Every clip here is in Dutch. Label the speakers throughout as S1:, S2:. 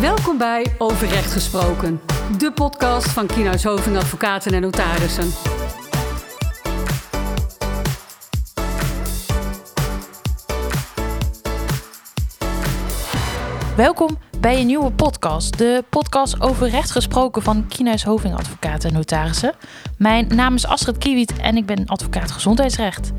S1: Welkom bij Over Recht Gesproken, de podcast van Kienhuis Hoving Advocaten en Notarissen.
S2: Welkom bij een nieuwe podcast. De podcast over recht gesproken van Kienhuis Hoving Advocaten en Notarissen. Mijn naam is Astrid Kiewiet en ik ben advocaat gezondheidsrecht.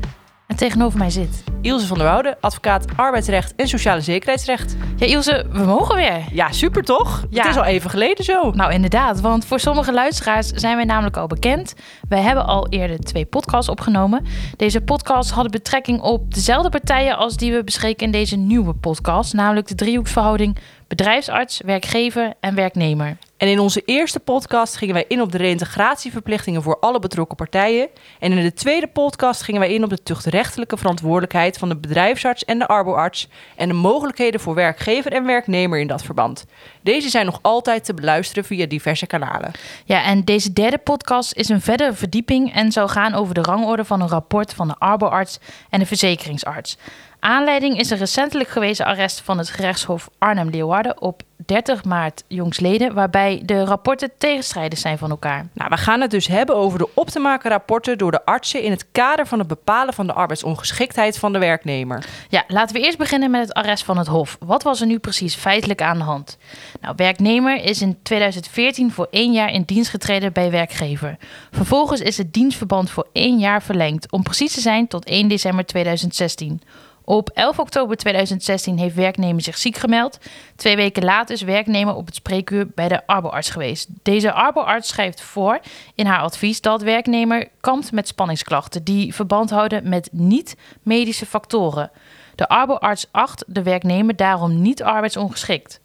S2: En tegenover mij zit...
S3: Ilse van der Woude, advocaat arbeidsrecht en sociale zekerheidsrecht.
S2: Ja, Ilse, we mogen weer.
S3: Ja, super toch?
S2: Ja.
S3: Het is al even geleden zo.
S2: Nou, inderdaad, want voor sommige luisteraars zijn wij namelijk al bekend. Wij hebben al eerder twee podcasts opgenomen. Deze podcasts hadden betrekking op dezelfde partijen als die we bespreken in deze nieuwe podcast, namelijk de driehoeksverhouding bedrijfsarts, werkgever en werknemer.
S3: En in onze eerste podcast gingen wij in op de reïntegratieverplichtingen voor alle betrokken partijen. En in de tweede podcast gingen wij in op de tuchtrechtelijke verantwoordelijkheid van de bedrijfsarts en de arboarts en de mogelijkheden voor werkgever en werknemer in dat verband. Deze zijn nog altijd te beluisteren via diverse kanalen.
S2: Ja, en deze derde podcast is een verdere verdieping en zal gaan over de rangorde van een rapport van de arboarts en de verzekeringsarts. Aanleiding is een recentelijk gewezen arrest van het gerechtshof Arnhem-Leeuwarden op 30 maart jongsleden, waarbij de rapporten tegenstrijdig zijn van elkaar.
S3: Nou, we gaan het dus hebben over de op te maken rapporten door de artsen in het kader van het bepalen van de arbeidsongeschiktheid van de werknemer.
S2: Ja, laten we eerst beginnen met het arrest van het Hof. Wat was er nu precies feitelijk aan de hand? Nou, werknemer is in 2014 voor één jaar in dienst getreden bij werkgever. Vervolgens is het dienstverband voor één jaar verlengd, om precies te zijn tot 1 december 2016. Op 11 oktober 2016 heeft werknemer zich ziek gemeld. Twee weken later is werknemer op het spreekuur bij de arboarts geweest. Deze arboarts schrijft voor in haar advies dat werknemer kampt met spanningsklachten die verband houden met niet-medische factoren. De arboarts acht de werknemer daarom niet arbeidsongeschikt.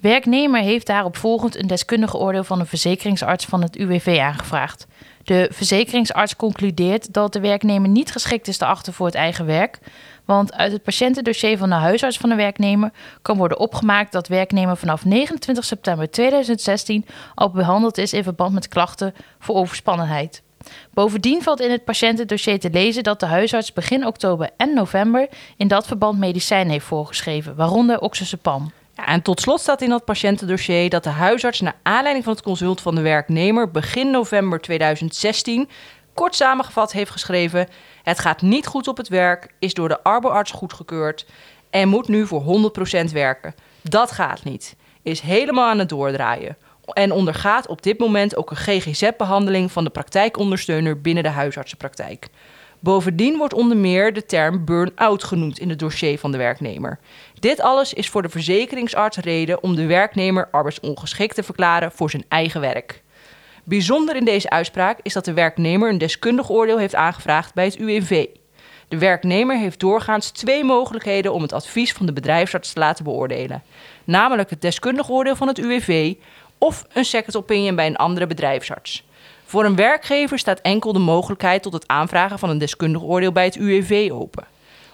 S2: Werknemer heeft daarop volgend een deskundige oordeel van een verzekeringsarts van het UWV aangevraagd. De verzekeringsarts concludeert dat de werknemer niet geschikt is te achten voor het eigen werk. Want uit het patiëntendossier van de huisarts van de werknemer kan worden opgemaakt dat werknemer vanaf 29 september 2016 al behandeld is in verband met klachten voor overspannenheid. Bovendien valt in het patiëntendossier te lezen dat de huisarts begin oktober en november in dat verband medicijnen heeft voorgeschreven, waaronder oxazepam.
S3: En tot slot staat in dat patiëntendossier dat de huisarts naar aanleiding van het consult van de werknemer begin november 2016 kort samengevat heeft geschreven: Het gaat niet goed op het werk, is door de arboarts goedgekeurd en moet nu voor 100% werken. Dat gaat niet. Is helemaal aan het doordraaien. En ondergaat op dit moment ook een GGZ-behandeling van de praktijkondersteuner binnen de huisartsenpraktijk. Bovendien wordt onder meer de term burn-out genoemd in het dossier van de werknemer. Dit alles is voor de verzekeringsarts reden om de werknemer arbeidsongeschikt te verklaren voor zijn eigen werk. Bijzonder in deze uitspraak is dat de werknemer een deskundig oordeel heeft aangevraagd bij het UWV. De werknemer heeft doorgaans twee mogelijkheden om het advies van de bedrijfsarts te laten beoordelen. Namelijk het deskundig oordeel van het UWV of een second opinion bij een andere bedrijfsarts. Voor een werkgever staat enkel de mogelijkheid tot het aanvragen van een deskundig oordeel bij het UWV open.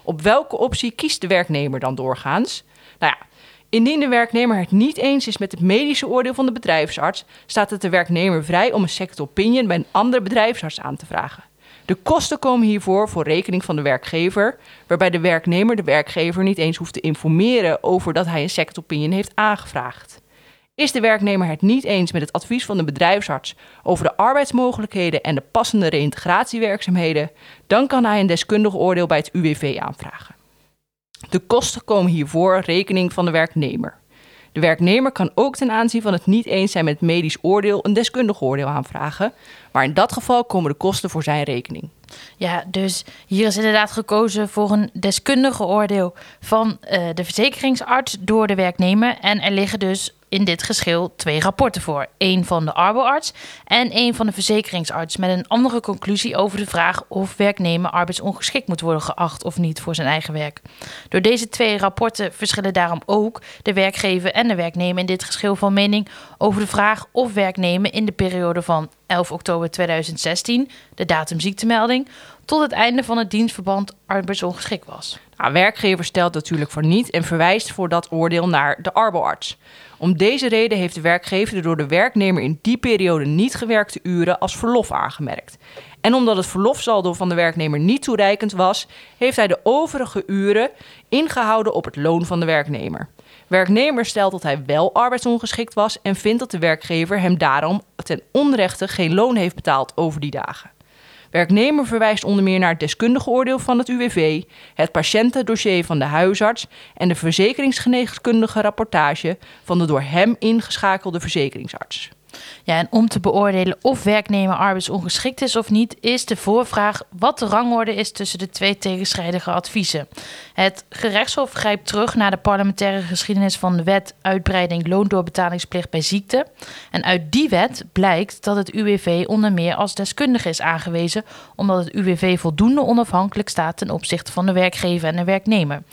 S3: Op welke optie kiest de werknemer dan doorgaans? Nou ja, indien de werknemer het niet eens is met het medische oordeel van de bedrijfsarts, staat het de werknemer vrij om een second opinion bij een andere bedrijfsarts aan te vragen. De kosten komen hiervoor voor rekening van de werkgever, waarbij de werknemer de werkgever niet eens hoeft te informeren over dat hij een second opinion heeft aangevraagd. Is de werknemer het niet eens met het advies van de bedrijfsarts over de arbeidsmogelijkheden en de passende reïntegratiewerkzaamheden, dan kan hij een deskundig oordeel bij het UWV aanvragen. De kosten komen hiervoor rekening van de werknemer. De werknemer kan ook ten aanzien van het niet eens zijn met medisch oordeel een deskundig oordeel aanvragen, maar in dat geval komen de kosten voor zijn rekening.
S2: Ja, dus hier is inderdaad gekozen voor een deskundige oordeel van uh, de verzekeringsarts door de werknemer. En er liggen dus in dit geschil twee rapporten voor. Eén van de arboarts en één van de verzekeringsarts met een andere conclusie over de vraag of werknemer arbeidsongeschikt moet worden geacht of niet voor zijn eigen werk. Door deze twee rapporten verschillen daarom ook de werkgever en de werknemer in dit geschil van mening over de vraag of werknemer in de periode van 11 oktober 2016, de datum ziektemelding, tot het einde van het dienstverband arbeidsongeschikt was.
S3: Nou, werkgever stelt natuurlijk voor niet en verwijst voor dat oordeel naar de arboarts. Om deze reden heeft de werkgever de door de werknemer in die periode niet gewerkte uren als verlof aangemerkt. En omdat het verlofsaldo van de werknemer niet toereikend was, heeft hij de overige uren ingehouden op het loon van de werknemer. Werknemer stelt dat hij wel arbeidsongeschikt was en vindt dat de werkgever hem daarom ten onrechte geen loon heeft betaald over die dagen. Werknemer verwijst onder meer naar het deskundige oordeel van het UWV, het patiëntendossier van de huisarts en de verzekeringsgeneeskundige rapportage van de door hem ingeschakelde verzekeringsarts.
S2: Ja, en om te beoordelen of werknemer arbeidsongeschikt is of niet, is de voorvraag wat de rangorde is tussen de twee tegenstrijdige adviezen. Het gerechtshof grijpt terug naar de parlementaire geschiedenis van de wet uitbreiding loondoorbetalingsplicht bij ziekte. En uit die wet blijkt dat het UWV onder meer als deskundige is aangewezen, omdat het UWV voldoende onafhankelijk staat ten opzichte van de werkgever en de werknemer.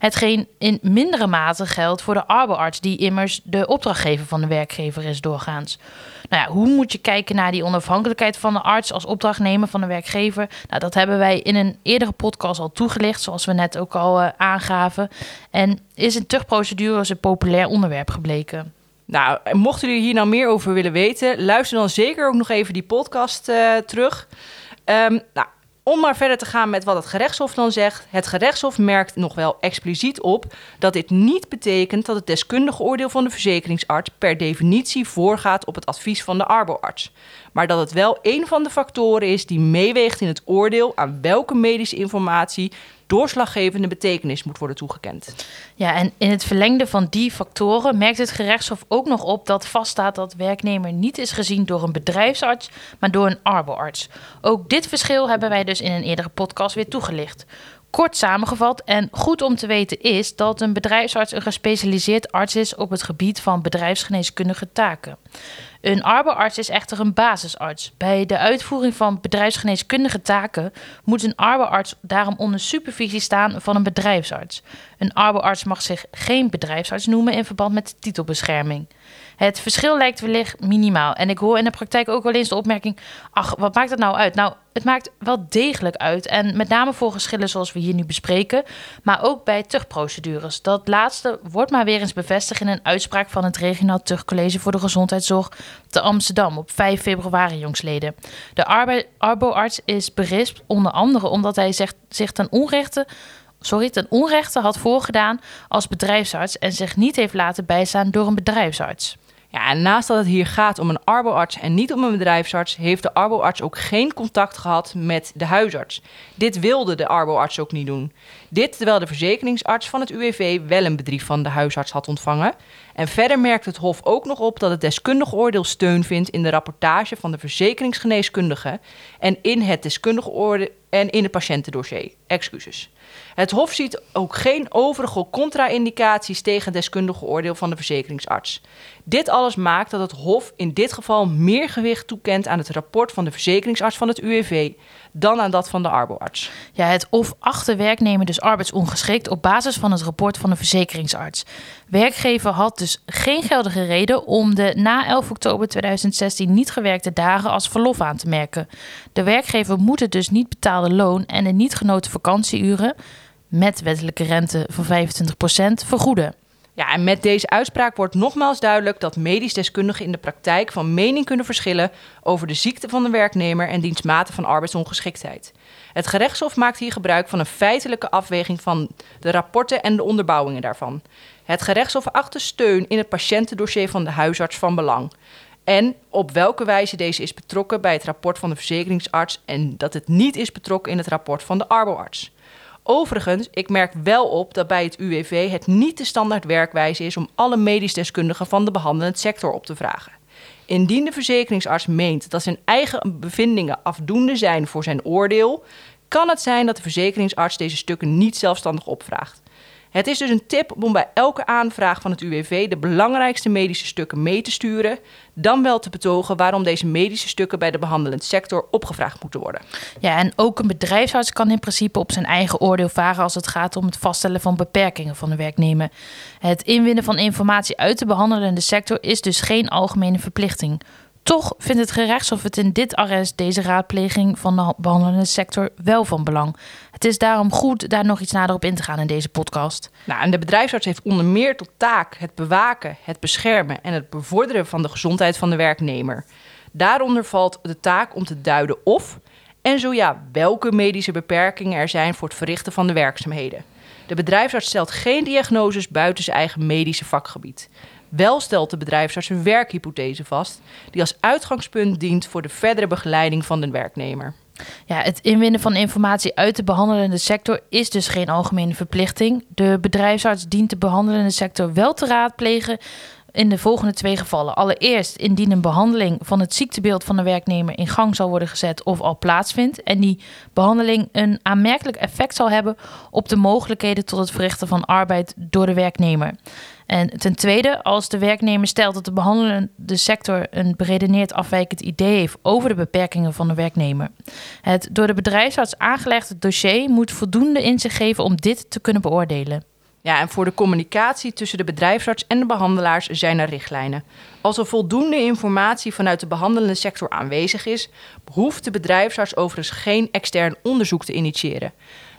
S2: Hetgeen in mindere mate geldt voor de arbeidsarts, die immers de opdrachtgever van de werkgever is doorgaans. Nou ja, hoe moet je kijken naar die onafhankelijkheid van de arts als opdrachtnemer van de werkgever? Nou, dat hebben wij in een eerdere podcast al toegelicht, zoals we net ook al uh, aangaven. En is in tuchtprocedures een populair onderwerp gebleken.
S3: Nou, mochten jullie hier nou meer over willen weten, luister dan zeker ook nog even die podcast uh, terug. Um, nou, om maar verder te gaan met wat het gerechtshof dan zegt. Het gerechtshof merkt nog wel expliciet op dat dit niet betekent dat het deskundige oordeel van de verzekeringsarts per definitie voorgaat op het advies van de arboarts. Maar dat het wel een van de factoren is die meeweegt in het oordeel aan welke medische informatie doorslaggevende betekenis moet worden toegekend.
S2: Ja, en in het verlengde van die factoren merkt het gerechtshof ook nog op dat vaststaat dat werknemer niet is gezien door een bedrijfsarts, maar door een arboarts. Ook dit verschil hebben wij dus in een eerdere podcast weer toegelicht. Kort samengevat en goed om te weten is dat een bedrijfsarts een gespecialiseerd arts is op het gebied van bedrijfsgeneeskundige taken. Een arbeidsarts is echter een basisarts. Bij de uitvoering van bedrijfsgeneeskundige taken moet een arbeidsarts daarom onder supervisie staan van een bedrijfsarts. Een arbeidsarts mag zich geen bedrijfsarts noemen in verband met titelbescherming. Het verschil lijkt wellicht minimaal. En ik hoor in de praktijk ook wel eens de opmerking: ach, wat maakt het nou uit? Nou, het maakt wel degelijk uit. En met name voor geschillen zoals we hier nu bespreken, maar ook bij tuchtprocedures. Dat laatste wordt maar weer eens bevestigd in een uitspraak van het Regionaal Tuchtcollege voor de Gezondheidszorg te Amsterdam op 5 februari jongsleden. De arboarts is berispt onder andere omdat hij zegt, zich ten onrechte sorry, ten onrechte had voorgedaan als bedrijfsarts en zich niet heeft laten bijstaan door een bedrijfsarts.
S3: Ja, en naast dat het hier gaat om een arboarts en niet om een bedrijfsarts, heeft de arboarts ook geen contact gehad met de huisarts. Dit wilde de arboarts ook niet doen. Dit terwijl de verzekeringsarts van het UWV wel een bedrijf van de huisarts had ontvangen. En verder merkt het Hof ook nog op dat het deskundig oordeel steun vindt in de rapportage van de verzekeringsgeneeskundige en in het deskundige oordeel en in het patiëntendossier. Excuses. Het Hof ziet ook geen overige contra-indicaties tegen het deskundige oordeel van de verzekeringsarts. Dit alles maakt dat het Hof in dit geval meer gewicht toekent aan het rapport van de verzekeringsarts van het UWV dan aan dat van de arboarts.
S2: Ja, het of achter werknemer dus arbeidsongeschikt op basis van het rapport van de verzekeringsarts. Werkgever had dus geen geldige reden om de na 11 oktober 2016 niet gewerkte dagen als verlof aan te merken. De werkgever moet het dus niet betaalde loon en de niet genoten vakantieuren met wettelijke rente van 25% vergoeden.
S3: Ja, en met deze uitspraak wordt nogmaals duidelijk dat medisch deskundigen in de praktijk van mening kunnen verschillen over de ziekte van de werknemer en dienstmate van arbeidsongeschiktheid. Het gerechtshof maakt hier gebruik van een feitelijke afweging van de rapporten en de onderbouwingen daarvan. Het gerechtshof acht de steun in het patiëntendossier van de huisarts van belang. En op welke wijze deze is betrokken bij het rapport van de verzekeringsarts en dat het niet is betrokken in het rapport van de arboarts. Overigens, ik merk wel op dat bij het UWV het niet de standaard werkwijze is om alle medisch deskundigen van de behandelende sector op te vragen. Indien de verzekeringsarts meent dat zijn eigen bevindingen afdoende zijn voor zijn oordeel, kan het zijn dat de verzekeringsarts deze stukken niet zelfstandig opvraagt. Het is dus een tip om bij elke aanvraag van het UWV de belangrijkste medische stukken mee te sturen, dan wel te betogen waarom deze medische stukken bij de behandelend sector opgevraagd moeten worden.
S2: Ja, en ook een bedrijfsarts kan in principe op zijn eigen oordeel varen als het gaat om het vaststellen van beperkingen van de werknemer. Het inwinnen van informatie uit de behandelende sector is dus geen algemene verplichting. Toch vindt het gerechtshof het in dit arrest deze raadpleging van de behandelende sector wel van belang. Het is daarom goed daar nog iets nader op in te gaan in deze podcast.
S3: Nou, de bedrijfsarts heeft onder meer tot taak het bewaken, het beschermen en het bevorderen van de gezondheid van de werknemer. Daaronder valt de taak om te duiden of En zo ja, welke medische beperkingen er zijn voor het verrichten van de werkzaamheden. De bedrijfsarts stelt geen diagnoses buiten zijn eigen medische vakgebied. Wel stelt de bedrijfsarts een werkhypothese vast, die als uitgangspunt dient voor de verdere begeleiding van de werknemer.
S2: Ja, het inwinnen van informatie uit de behandelende sector is dus geen algemene verplichting. De bedrijfsarts dient de behandelende sector wel te raadplegen in de volgende twee gevallen. Allereerst indien een behandeling van het ziektebeeld van de werknemer in gang zal worden gezet of al plaatsvindt. En die behandeling een aanmerkelijk effect zal hebben op de mogelijkheden tot het verrichten van arbeid door de werknemer. En ten tweede, als de werknemer stelt dat de behandelende sector een beredeneerd afwijkend idee heeft over de beperkingen van de werknemer. Het door de bedrijfsarts aangelegde dossier moet voldoende inzicht geven om dit te kunnen beoordelen.
S3: Ja, en voor de communicatie tussen de bedrijfsarts en de behandelaars zijn er richtlijnen. Als er voldoende informatie vanuit de behandelende sector aanwezig is, hoeft de bedrijfsarts overigens geen extern onderzoek te initiëren.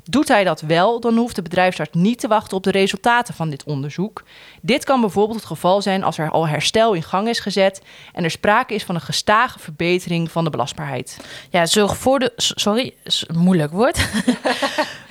S3: Doet hij dat wel, dan hoeft de bedrijfsarts niet te wachten op de resultaten van dit onderzoek. Dit kan bijvoorbeeld het geval zijn als er al herstel in gang is gezet en er sprake is van een gestage verbetering van de belastbaarheid.
S2: Ja, zorg voor de. Sorry, moeilijk woord.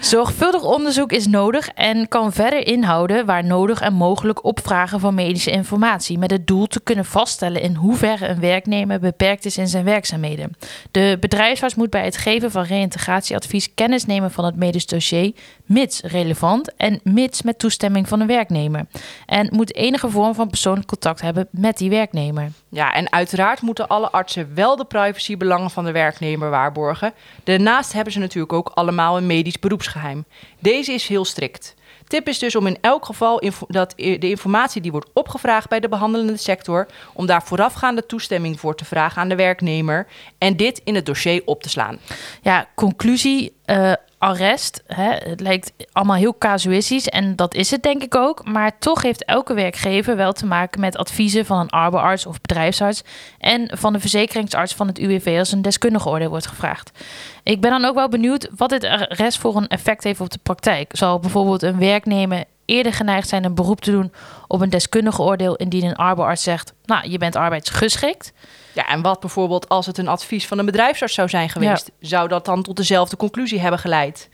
S2: Zorgvuldig onderzoek is nodig en kan verder inhouden waar nodig en mogelijk opvragen van medische informatie met het doel te kunnen vaststellen in hoeverre een werknemer beperkt is in zijn werkzaamheden. De bedrijfsarts moet bij het geven van reïntegratieadvies kennis nemen van het medisch dossier, mits relevant en mits met toestemming van de werknemer. En moet enige vorm van persoonlijk contact hebben met die werknemer.
S3: Ja, en uiteraard moeten alle artsen wel de privacybelangen van de werknemer waarborgen. Daarnaast hebben ze natuurlijk ook allemaal een medisch beroepsgeheim. Deze is heel strikt. Tip is dus om in elk geval dat de informatie die wordt opgevraagd bij de behandelende sector, om daar voorafgaande toestemming voor te vragen aan de werknemer en dit in het dossier op te slaan.
S2: Ja, conclusie. Uh, arrest. Hè? Het lijkt allemaal heel casuïstisch en dat is het denk ik ook. Maar toch heeft elke werkgever wel te maken met adviezen van een arbeidsarts of bedrijfsarts en van de verzekeringsarts van het UWV als een deskundige oordeel wordt gevraagd. Ik ben dan ook wel benieuwd wat dit arrest voor een effect heeft op de praktijk. Zal bijvoorbeeld een werknemer eerder geneigd zijn een beroep te doen op een deskundige oordeel indien een arbeidsarts zegt, nou je bent arbeidsgeschikt.
S3: Ja, en wat bijvoorbeeld als het een advies van een bedrijfsarts zou zijn geweest, zou dat dan tot dezelfde conclusie hebben geleid?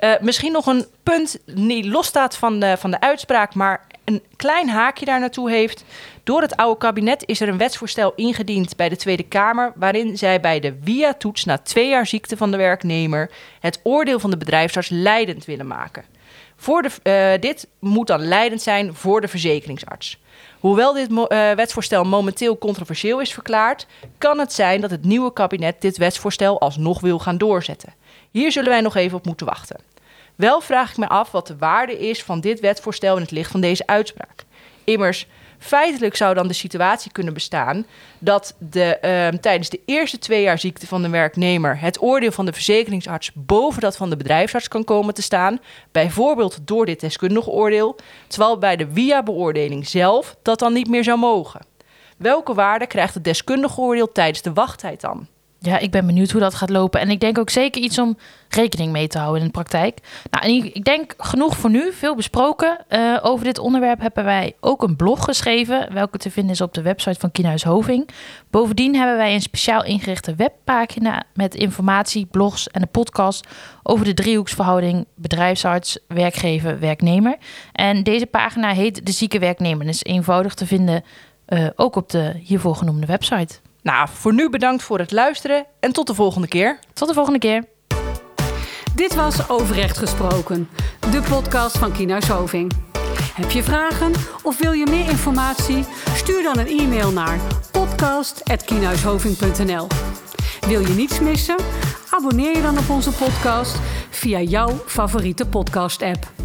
S3: Uh, misschien nog een punt die losstaat van de, van de uitspraak, maar een klein haakje daar naartoe heeft. Door het oude kabinet is er een wetsvoorstel ingediend bij de Tweede Kamer, waarin zij bij de via-toets na twee jaar ziekte van de werknemer het oordeel van de bedrijfsarts leidend willen maken. Voor de, uh, dit moet dan leidend zijn voor de verzekeringsarts. Hoewel dit uh, wetsvoorstel momenteel controversieel is verklaard, kan het zijn dat het nieuwe kabinet dit wetsvoorstel alsnog wil gaan doorzetten. Hier zullen wij nog even op moeten wachten. Wel vraag ik me af wat de waarde is van dit wetsvoorstel in het licht van deze uitspraak. Immers, Feitelijk zou dan de situatie kunnen bestaan dat de, uh, tijdens de eerste twee jaar ziekte van de werknemer het oordeel van de verzekeringsarts boven dat van de bedrijfsarts kan komen te staan, bijvoorbeeld door dit deskundige oordeel, terwijl bij de via-beoordeling zelf dat dan niet meer zou mogen. Welke waarde krijgt het deskundige oordeel tijdens de wachttijd dan?
S2: Ja, ik ben benieuwd hoe dat gaat lopen. En ik denk ook zeker iets om rekening mee te houden in de praktijk. Nou, en ik denk genoeg voor nu, veel besproken. Uh, over dit onderwerp hebben wij ook een blog geschreven, welke te vinden is op de website van Kienhuis Hoving. Bovendien hebben wij een speciaal ingerichte webpagina met informatie, blogs en een podcast over de driehoeksverhouding bedrijfsarts, werkgever, werknemer. En deze pagina heet De Zieke Werknemer en is eenvoudig te vinden uh, ook op de hiervoor genoemde website.
S3: Nou, voor nu bedankt voor het luisteren en tot de volgende keer.
S2: Tot de volgende keer.
S1: Dit was Overrecht Gesproken, de podcast van Kienhuis Hoving. Heb je vragen of wil je meer informatie? Stuur dan een e-mail naar podcast.kienhuishoving.nl Wil je niets missen? Abonneer je dan op onze podcast via jouw favoriete podcast-app.